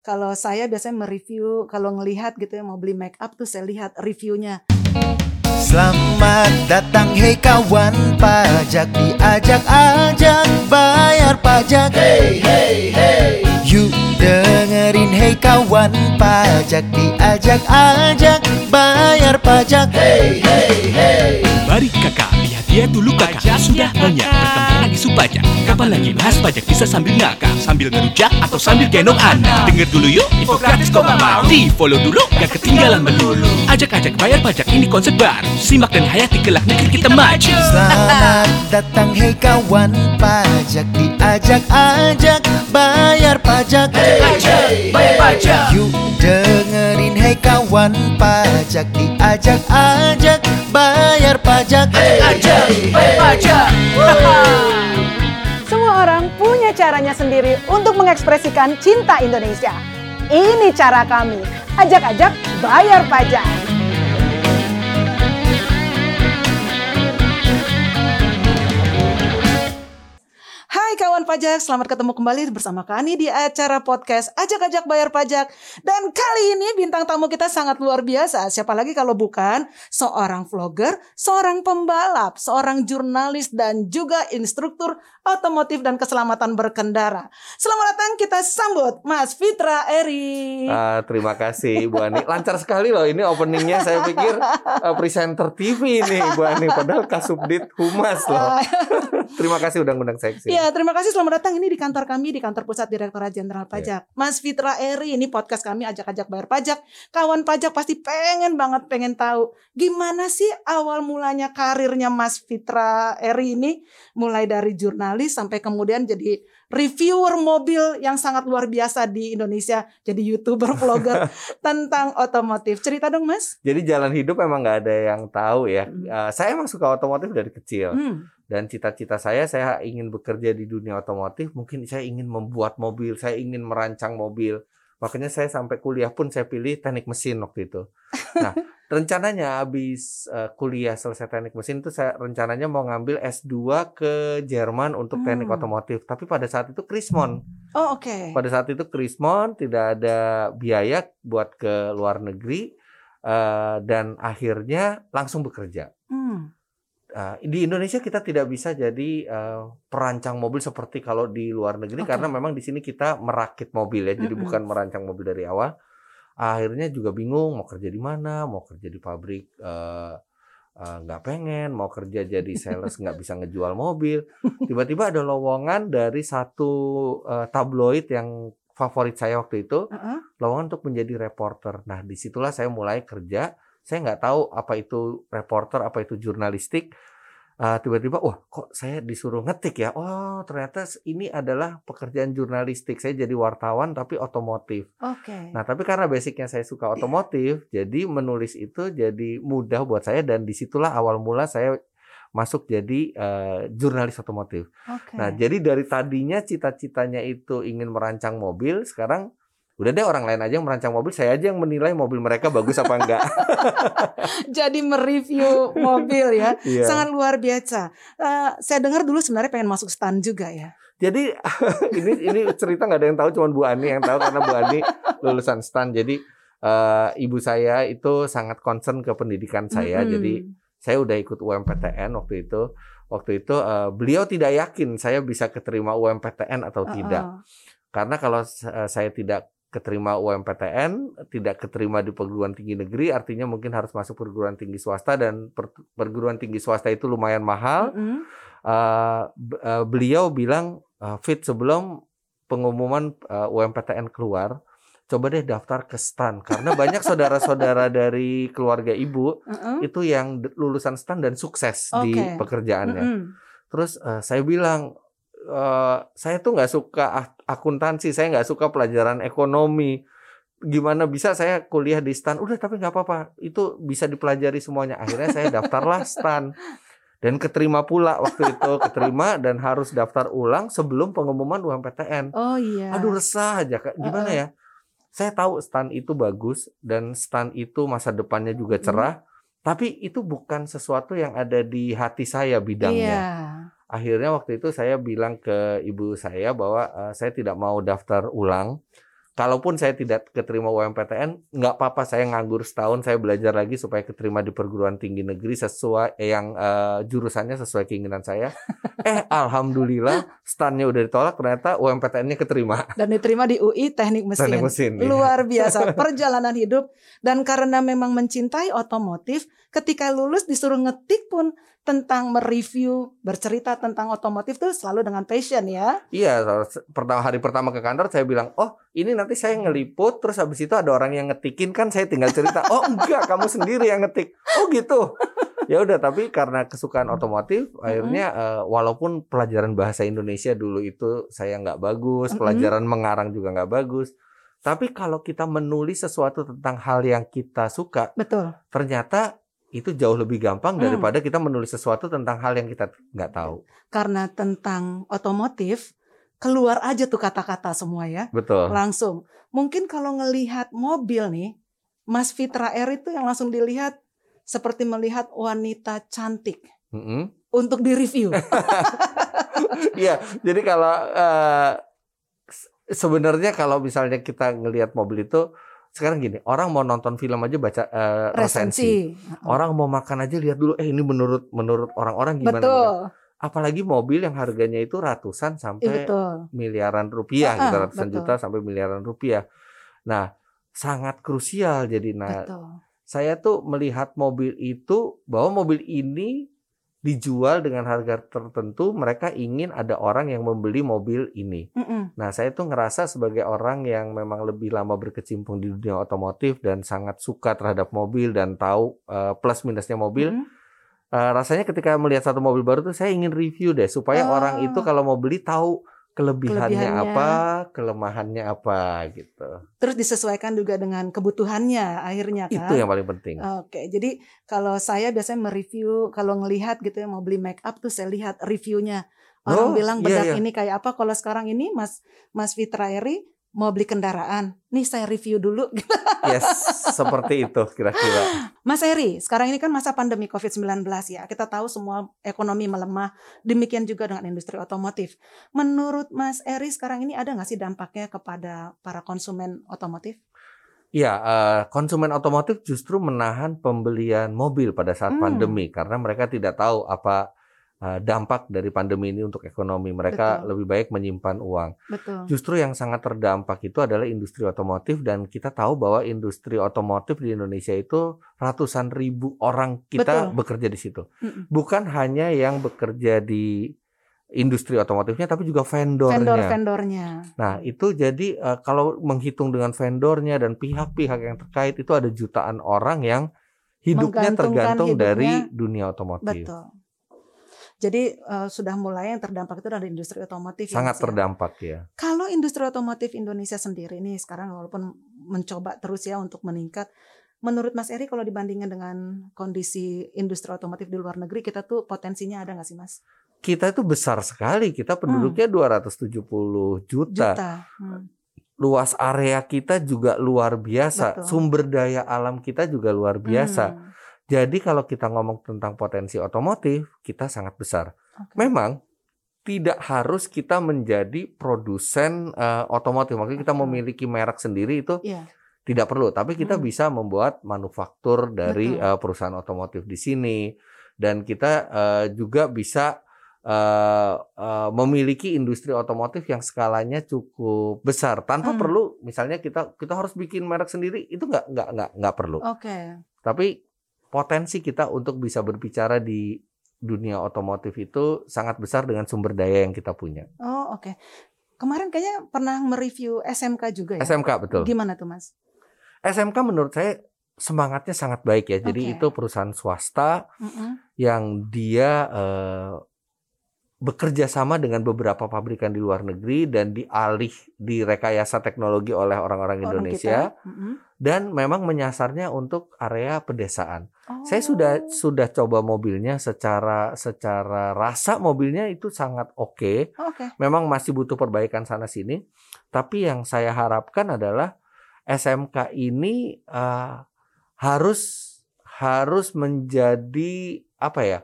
Kalau saya biasanya mereview, kalau ngelihat gitu ya mau beli make up tuh saya lihat reviewnya. Selamat datang hei kawan pajak diajak-ajak bayar pajak. Hey hey hey. Yuk dengerin hei kawan pajak diajak-ajak bayar pajak. Hey hey hey. Mari kakak, dia dulu kakak. Sudah banyak bertempatan isu pajak Kapan lagi bahas pajak bisa sambil ngakak Sambil ngerujak atau sambil gendong anak. Dengar dulu yuk, info gratis kok gak mau. Di follow dulu, gak ketinggalan melulu Ajak-ajak bayar pajak ini konsep baru. Simak dan hayati kelak negeri kita maju. Selamat datang hei kawan. Pajak diajak-ajak bayar pajak. Ajak, bayar pajak. Yuk dengerin hei kawan. Pajak diajak-ajak bayar pajak Ajak, bayar pajak Semua orang punya caranya sendiri untuk mengekspresikan cinta Indonesia. Ini cara kami. Ajak-ajak bayar pajak. Kawan pajak, selamat ketemu kembali bersama kami di acara podcast Ajak-Ajak Bayar Pajak. Dan kali ini bintang tamu kita sangat luar biasa. Siapa lagi kalau bukan seorang vlogger, seorang pembalap, seorang jurnalis dan juga instruktur otomotif dan keselamatan berkendara. Selamat datang kita sambut Mas Fitra Eri. Ah, terima kasih Bu Ani. Lancar sekali loh ini openingnya. Saya pikir eh, presenter TV ini Bu Ani. Padahal Kasubdit Humas loh. terima kasih udah ngundang saya ke sini. Iya, terima kasih selamat datang ini di kantor kami di kantor pusat Direktorat Jenderal Pajak. Mas Fitra Eri ini podcast kami ajak-ajak bayar pajak. Kawan pajak pasti pengen banget pengen tahu gimana sih awal mulanya karirnya Mas Fitra Eri ini mulai dari jurnalis sampai kemudian jadi reviewer mobil yang sangat luar biasa di Indonesia, jadi YouTuber vlogger tentang otomotif. Cerita dong, Mas. Jadi jalan hidup emang nggak ada yang tahu ya. Hmm. Eh, saya emang suka otomotif dari kecil. Hmm. Dan cita-cita saya, saya ingin bekerja di dunia otomotif. Mungkin saya ingin membuat mobil, saya ingin merancang mobil. Makanya saya sampai kuliah pun saya pilih teknik mesin waktu itu. Nah, rencananya habis eh, kuliah selesai teknik mesin itu saya rencananya mau ngambil S2 ke Jerman untuk teknik Hmm. otomotif. Tapi pada saat itu Krismon. Oh, oke. Pada saat itu Krismon tidak ada biaya buat ke luar negeri eh, dan akhirnya langsung bekerja. Hmm. Uh, di Indonesia kita tidak bisa jadi uh, perancang mobil seperti kalau di luar negeri Oke. karena memang di sini kita merakit mobil ya, jadi bukan merancang mobil dari awal. Akhirnya juga bingung mau kerja di mana, mau kerja di pabrik uh, uh, nggak pengen, mau kerja jadi sales nggak bisa ngejual mobil. Tiba-tiba ada lowongan dari satu uh, tabloid yang favorit saya waktu itu, Heeh. lowongan untuk menjadi reporter. Nah, di situlah saya mulai kerja. Saya nggak tahu apa itu reporter, apa itu jurnalistik. Ah, tiba-tiba, wah, kok saya disuruh ngetik ya? Oh, ternyata ini adalah pekerjaan jurnalistik. Saya jadi wartawan tapi otomotif. Oke. Nah, tapi karena basicnya saya suka otomotif, jadi menulis itu jadi mudah buat saya dan di situlah awal mula saya masuk jadi eh, jurnalis otomotif. Oke. Nah, jadi dari tadinya cita-citanya itu ingin merancang mobil, sekarang udah deh orang lain aja yang merancang mobil, saya aja yang menilai mobil mereka bagus apa enggak. jadi mereview mobil ya. Iya. Sangat luar biasa. Eh, saya dengar dulu sebenarnya pengen masuk stan juga ya. Jadi ini ini cerita nggak ada yang tahu, cuma Bu Ani yang tahu karena Bu Ani lulusan STAN. Jadi eh, ibu saya itu sangat concern ke pendidikan saya. Mm-mm. Jadi saya udah ikut UMPTN waktu itu. Waktu itu eh, beliau tidak yakin saya bisa keterima UMPTN atau tidak. Heeh. Karena kalau eh, saya tidak keterima UMPTN, tidak keterima di perguruan tinggi negeri, artinya mungkin harus masuk perguruan tinggi swasta dan per- perguruan tinggi swasta itu lumayan mahal. Mm-mm. Eh, b- eh, beliau bilang, eh, Fit sebelum pengumuman eh, UMPTN keluar, coba deh daftar ke STAN karena banyak saudara-saudara dari keluarga ibu Heeh. itu yang lulusan STAN dan sukses di Oke. pekerjaannya. Mm-mm. Terus eh, saya bilang, eh, saya tuh nggak suka ak- akuntansi, saya nggak suka pelajaran ekonomi. Gimana bisa saya kuliah di STAN? Udah tapi nggak apa-apa, itu bisa dipelajari semuanya. Akhirnya saya daftarlah STAN dan keterima pula waktu itu keterima dan harus daftar ulang sebelum pengumuman UMPTN. Oh iya. Aduh resah aja kak, gimana ya? Saya tahu STAN itu bagus dan STAN itu masa depannya juga Mm. cerah, tapi itu bukan sesuatu yang ada di hati saya bidangnya Iya. Akhirnya waktu itu saya bilang ke ibu saya bahwa eh, saya tidak mau daftar ulang kalaupun saya tidak keterima UMPTN, nggak apa-apa saya nganggur setahun, saya belajar lagi supaya keterima di perguruan tinggi negeri sesuai eh, yang eh, jurusannya sesuai keinginan saya. eh, alhamdulillah stannya udah ditolak, ternyata UMPTN-nya keterima. Dan diterima di UI Teknik Mesin. Teknik mesin. iya. Luar biasa perjalanan hidup dan karena memang mencintai otomotif, ketika lulus disuruh ngetik pun tentang mereview, bercerita tentang otomotif tuh selalu dengan passion ya. Iya, pertama hari pertama ke kantor saya bilang, "Oh, ini nanti saya ngeliput terus habis itu ada orang yang ngetikin kan saya tinggal cerita." "Oh, enggak, kamu sendiri yang ngetik." "Oh, gitu." Ya udah, tapi karena kesukaan otomotif, akhirnya eh, walaupun pelajaran bahasa Indonesia dulu itu saya nggak bagus, pelajaran mengarang juga nggak bagus. Tapi kalau kita menulis sesuatu tentang hal yang kita suka, Betul. ternyata itu jauh lebih gampang Hmm. daripada kita menulis sesuatu tentang hal yang kita nggak tahu. Karena tentang otomotif keluar aja tuh kata-kata semua ya. Betul. Langsung. Mungkin kalau ngelihat mobil nih, Mas Fitra R itu yang langsung dilihat seperti melihat wanita cantik Mm-mm. untuk direview. Iya, jadi kalau se- sebenarnya kalau misalnya kita ngelihat mobil itu sekarang gini, orang mau nonton film aja baca eh, resensi. Resensi. Orang mau makan aja lihat dulu, eh ini menurut menurut orang-orang gimana. Betul. Apalagi mobil yang harganya itu ratusan Iya sampai betul. miliaran rupiah, Ah, gitu, ratusan betul. juta sampai miliaran rupiah. Nah, sangat krusial jadi nah Betul. saya tuh melihat mobil itu bahwa mobil ini dijual dengan harga tertentu, mereka ingin ada orang yang membeli mobil ini. Mm-mm. Nah, saya tuh ngerasa sebagai orang yang memang lebih lama berkecimpung di dunia otomotif dan sangat suka terhadap mobil dan tahu eh, plus minusnya mobil. Mm-mm. eh, rasanya ketika melihat satu mobil baru tuh saya ingin review deh supaya Oh. orang itu kalau mau beli tahu kelebihannya, Kelebihannya. apa, kelemahannya apa gitu. Terus disesuaikan juga dengan kebutuhannya akhirnya kan. Itu yang paling penting. Oke, jadi kalau saya biasanya mereview, kalau ngelihat gitu ya mau beli make up tuh saya lihat reviewnya. Orang Oh, bilang iya, bedak iya. ini kayak apa? Kalau sekarang ini Mas Mas Fitra Eri mau beli kendaraan, nih saya review dulu. Yes, seperti itu kira-kira. Mas Eri, sekarang ini kan masa pandemi COVID-19 ya. Kita tahu semua ekonomi melemah. Demikian juga dengan industri otomotif. Menurut Mas Eri sekarang ini ada nggak sih dampaknya kepada para konsumen otomotif? Eh, konsumen otomotif justru menahan pembelian mobil pada saat Hmm. pandemi karena mereka tidak tahu apa dampak dari pandemi ini untuk ekonomi. Mereka Betul. lebih baik menyimpan uang. Betul. Justru yang sangat terdampak itu adalah industri otomotif dan kita tahu bahwa industri otomotif di Indonesia itu ratusan ribu orang kita Betul. bekerja di situ. Bukan hanya yang bekerja di industri otomotifnya tapi juga vendornya. Vendor-vendornya. Nah, itu jadi eh, kalau menghitung dengan vendornya dan pihak-pihak yang terkait itu ada jutaan orang yang hidupnya tergantung hidupnya. dari dunia otomotif. Betul. Jadi eh, sudah mulai yang terdampak itu dari industri otomotif. ya, Sangat ya? terdampak ya. Kalau industri otomotif Indonesia sendiri nih sekarang walaupun mencoba terus ya untuk meningkat, menurut Mas Eri kalau dibandingkan dengan kondisi industri otomotif di luar negeri kita tuh potensinya ada nggak sih Mas? Kita itu besar sekali. Kita penduduknya 270 juta. Juta. Hmm. Luas area kita juga luar biasa. Betul. Sumber daya alam kita juga luar biasa. Hmm. Jadi kalau kita ngomong tentang potensi otomotif, kita sangat besar. Oke. Memang tidak harus kita menjadi produsen eh, otomotif. Maksudnya kita memiliki merek sendiri itu Iya. tidak perlu. Tapi kita Hmm. bisa membuat manufaktur dari Betul. eh, perusahaan otomotif di sini, dan kita eh, juga bisa eh, eh, memiliki industri otomotif yang skalanya cukup besar tanpa Hmm. perlu. Misalnya kita kita harus bikin merek sendiri itu nggak nggak nggak nggak perlu. Oke. Tapi potensi kita untuk bisa berbicara di dunia otomotif itu sangat besar dengan sumber daya yang kita punya. Oh oke. Kemarin kayaknya pernah mereview SMK juga ya. SMK betul. Gimana tuh Mas? SMK menurut saya semangatnya sangat baik ya. Jadi Oke. itu perusahaan swasta Mm-mm. yang dia eh, bekerja sama dengan beberapa pabrikan di luar negeri dan dialih direkayasa teknologi oleh orang-orang Orang Indonesia kita. Mm-mm. dan memang menyasarnya untuk area pedesaan. Saya sudah Oh. sudah coba mobilnya secara secara rasa mobilnya itu sangat oke. Oke. Memang masih butuh perbaikan sana sini, tapi yang saya harapkan adalah SMK ini eh, harus harus menjadi apa ya?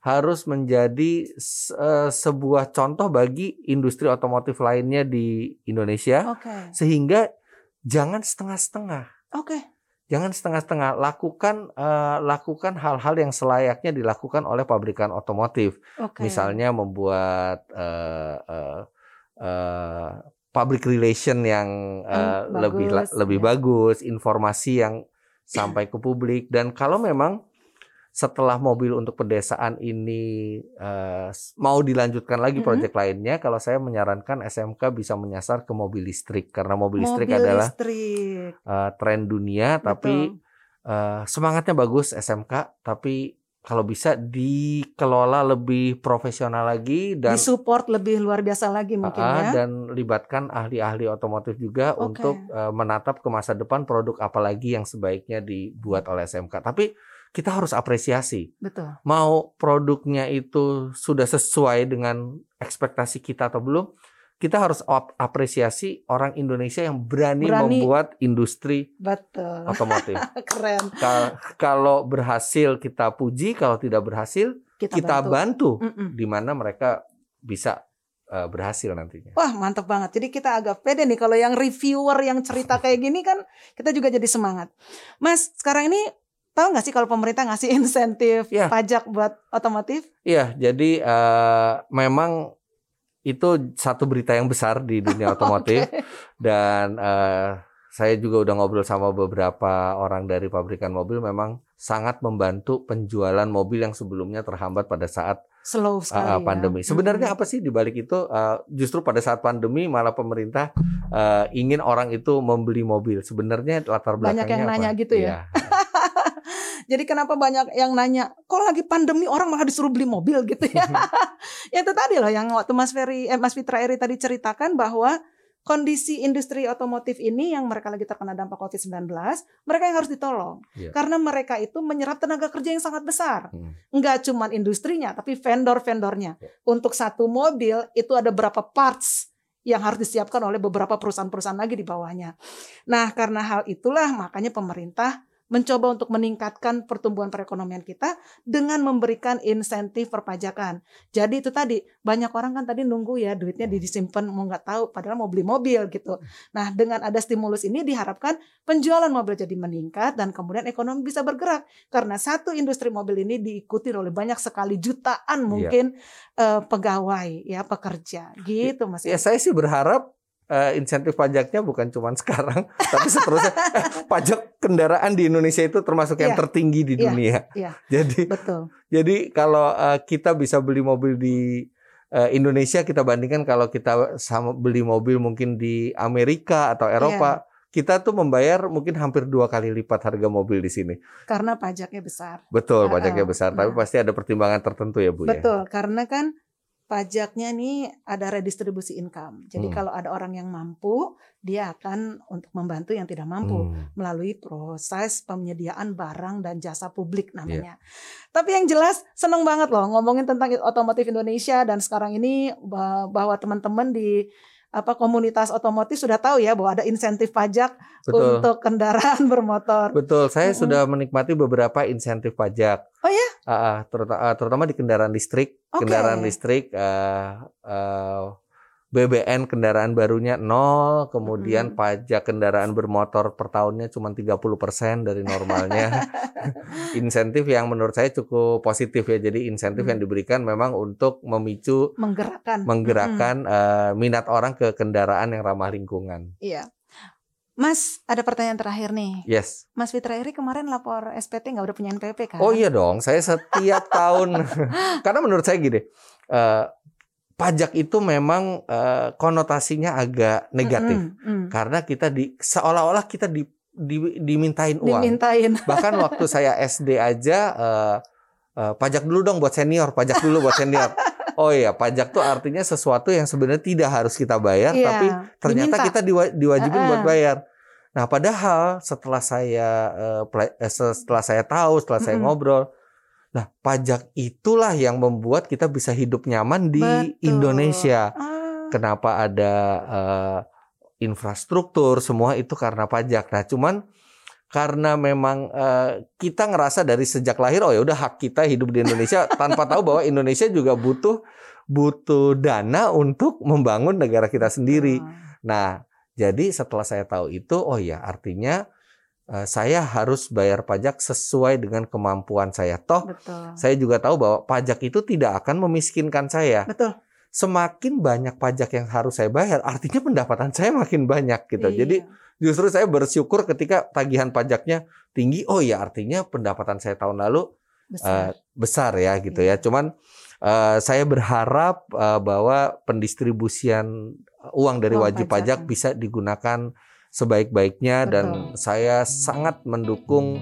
Harus menjadi se- eh, sebuah contoh bagi industri otomotif lainnya di Indonesia Oke. sehingga jangan setengah-setengah. Oke. Jangan setengah-setengah. Lakukan eh, lakukan hal-hal yang selayaknya dilakukan oleh pabrikan otomotif. Oke. Misalnya membuat eh, eh, eh, public relation yang lebih la- bagus, lebih ya. bagus, informasi yang sampai ke publik dan kalau memang setelah mobil untuk pedesaan ini s- mau dilanjutkan lagi proyek lainnya, kalau saya menyarankan SMK bisa menyasar ke mobil listrik karena mobil listrik Mobil adalah listrik. eh, tren dunia, tapi Betul. eh, semangatnya bagus SMK, tapi kalau bisa dikelola lebih profesional lagi dan disupport lebih luar biasa lagi mungkin ya. dan libatkan ahli-ahli otomotif juga Oke. untuk eh, menatap ke masa depan produk apa lagi yang sebaiknya dibuat oleh SMK. Tapi kita harus apresiasi. Betul. Mau produknya itu sudah sesuai dengan ekspektasi kita atau belum, kita harus ap- apresiasi orang Indonesia yang berani, Berani. membuat industri Betul. otomotif. Keren. Ka- kalau berhasil kita puji, kalau tidak berhasil Kita, kita bantu, Mm-mm. di mana mereka bisa eh, berhasil nantinya. Wah mantep banget. Jadi kita agak pede nih kalau yang reviewer yang cerita kayak gini kan kita juga jadi semangat. Mas sekarang ini tahu nggak sih kalau pemerintah ngasih insentif Ya. pajak buat otomotif? Iya, jadi eh, memang itu satu berita yang besar di dunia otomotif Oke. dan eh, saya juga udah ngobrol sama beberapa orang dari pabrikan mobil memang sangat membantu penjualan mobil yang sebelumnya terhambat pada saat Slow eh, sekali. ya. pandemi. Sebenarnya Mm-mm. apa sih di balik itu? Eh, justru pada saat pandemi malah pemerintah eh, ingin orang itu membeli mobil. Sebenarnya latar Banyak belakangnya yang apa? nanya gitu ya? Iya. Jadi kenapa banyak yang nanya, kok lagi pandemi orang malah disuruh beli mobil gitu ya? ya itu tadi loh yang waktu Mas Ferry, eh, Mas Fitra Eri tadi ceritakan bahwa kondisi industri otomotif ini yang mereka lagi terkena dampak COVID-19, mereka yang harus ditolong. Iya. Karena mereka itu menyerap tenaga kerja yang sangat besar. Hmm. Enggak cuma industrinya, tapi vendor-vendornya. Ya. Untuk satu mobil itu ada berapa parts yang harus disiapkan oleh beberapa perusahaan-perusahaan lagi di bawahnya. Nah, karena hal itulah makanya pemerintah mencoba untuk meningkatkan pertumbuhan perekonomian kita dengan memberikan insentif perpajakan. Jadi itu tadi banyak orang kan tadi nunggu ya duitnya disimpan mau nggak tahu padahal mau beli mobil gitu. Nah dengan ada stimulus ini diharapkan penjualan mobil jadi meningkat dan kemudian ekonomi bisa bergerak karena satu industri mobil ini diikuti oleh banyak sekali jutaan mungkin eh, pegawai ya pekerja gitu mas. Ya saya sih berharap eh, insentif pajaknya bukan cuma sekarang, tapi seterusnya Eh, pajak kendaraan di Indonesia itu termasuk yang Iya. tertinggi di Iya, dunia. iya. Jadi Betul. jadi kalau eh, kita bisa beli mobil di eh, Indonesia kita bandingkan kalau kita sama beli mobil mungkin di Amerika atau Iya. Eropa, kita tuh membayar mungkin hampir dua kali lipat harga mobil di sini. Karena pajaknya besar. Betul, pajaknya besar, tapi Nah. pasti ada pertimbangan tertentu ya Bu ya. Betul, karena kan pajaknya nih ada redistribusi income. Jadi Hmm. kalau ada orang yang mampu, dia akan untuk membantu yang tidak mampu Hmm. melalui proses penyediaan barang dan jasa publik Iya. namanya. Tapi yang jelas seneng banget loh ngomongin tentang otomotif Indonesia dan sekarang ini bah- bahwa teman-teman di apa komunitas otomotif sudah tahu ya bahwa ada insentif pajak Betul. untuk kendaraan bermotor. Betul, saya Mm-mm. sudah menikmati beberapa insentif pajak. Oh ya? Ah, ah, teruta- ah, terutama di kendaraan listrik. Oke. Kendaraan listrik ah, ah, BBN kendaraan barunya nol, kemudian Mm-mm. pajak kendaraan bermotor per tahunnya cuma 30% dari normalnya. insentif yang menurut saya cukup positif ya. Jadi insentif Mm. yang diberikan memang untuk memicu Menggerakkan. menggerakkan ah, minat orang ke kendaraan yang ramah lingkungan. Iya. Mas, ada pertanyaan terakhir nih. Yes. Mas Fitra Eri kemarin lapor SPT nggak udah punya NPP kan? Oh iya dong, saya setiap tahun karena menurut saya gini, eh, pajak itu memang eh, konotasinya agak negatif mm. karena kita di seolah-olah kita di, di- dimintain uang. Dimintain. Bahkan waktu saya SD aja eh, eh, pajak dulu dong buat senior, pajak dulu buat senior. Oh iya, pajak tuh artinya sesuatu yang sebenarnya tidak harus kita bayar, Iya, tapi ternyata diminta. kita diwa- diwajibin buat Uh-uh. bayar. Nah, padahal setelah saya eh, setelah saya tahu, setelah saya Mm-mm. ngobrol, nah pajak itulah yang membuat kita bisa hidup nyaman di Betul. Indonesia. Ah, Kenapa ada eh, infrastruktur semua itu karena pajak. Nah, cuman karena memang eh, kita ngerasa dari sejak lahir oh ya udah hak kita hidup di Indonesia tanpa tahu bahwa Indonesia juga butuh butuh dana untuk membangun negara kita sendiri. ah. Nah, Jadi setelah saya tahu itu, oh ya artinya eh, saya harus bayar pajak sesuai dengan kemampuan saya. Toh Betul. saya juga tahu bahwa pajak itu tidak akan memiskinkan saya. Betul. Semakin banyak pajak yang harus saya bayar, artinya pendapatan saya makin banyak gitu. Iya. Jadi justru saya bersyukur ketika tagihan pajaknya tinggi. Oh ya artinya pendapatan saya tahun lalu besar. eh, besar ya gitu Iya. ya. Cuman eh, saya berharap eh, bahwa pendistribusian uang dari Uang wajib pajak. pajak bisa digunakan sebaik-baiknya dan saya sangat mendukung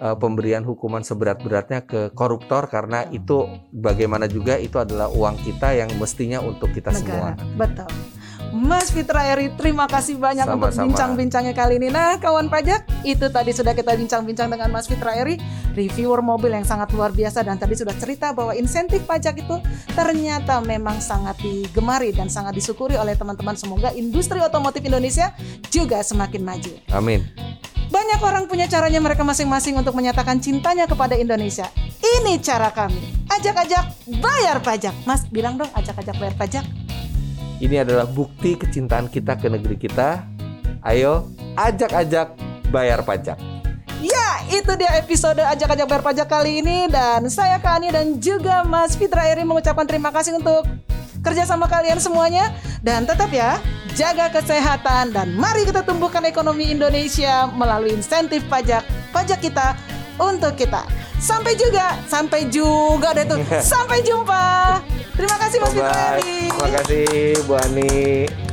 eh, pemberian hukuman seberat-beratnya ke koruptor karena itu bagaimana juga itu adalah uang kita yang mestinya untuk kita negara. semua. Betul. Mas Fitra Eri, terima kasih banyak untuk Sama-sama. bincang-bincangnya kali ini. Nah, kawan pajak, itu tadi sudah kita bincang-bincang dengan Mas Fitra Eri, reviewer mobil yang sangat luar biasa dan tadi sudah cerita bahwa insentif pajak itu ternyata memang sangat digemari dan sangat disyukuri oleh teman-teman. Semoga industri otomotif Indonesia juga semakin maju. Amin. Banyak orang punya caranya mereka masing-masing untuk menyatakan cintanya kepada Indonesia. Ini cara kami. Ajak-ajak bayar pajak. Mas, bilang dong ajak-ajak bayar pajak. Ini adalah bukti kecintaan kita ke negeri kita. Ayo ajak-ajak bayar pajak. Ya, itu dia episode Ajak-Ajak Bayar Pajak kali ini Dan saya Kani dan juga Mas Fitra Eri mengucapkan terima kasih untuk kerja sama kalian semuanya Dan tetap ya, jaga kesehatan Dan mari kita tumbuhkan ekonomi Indonesia melalui insentif pajak Pajak kita untuk kita Sampai juga, sampai juga deh tuh Sampai jumpa Terima kasih Mas. Eri Terima kasih Bu Ani.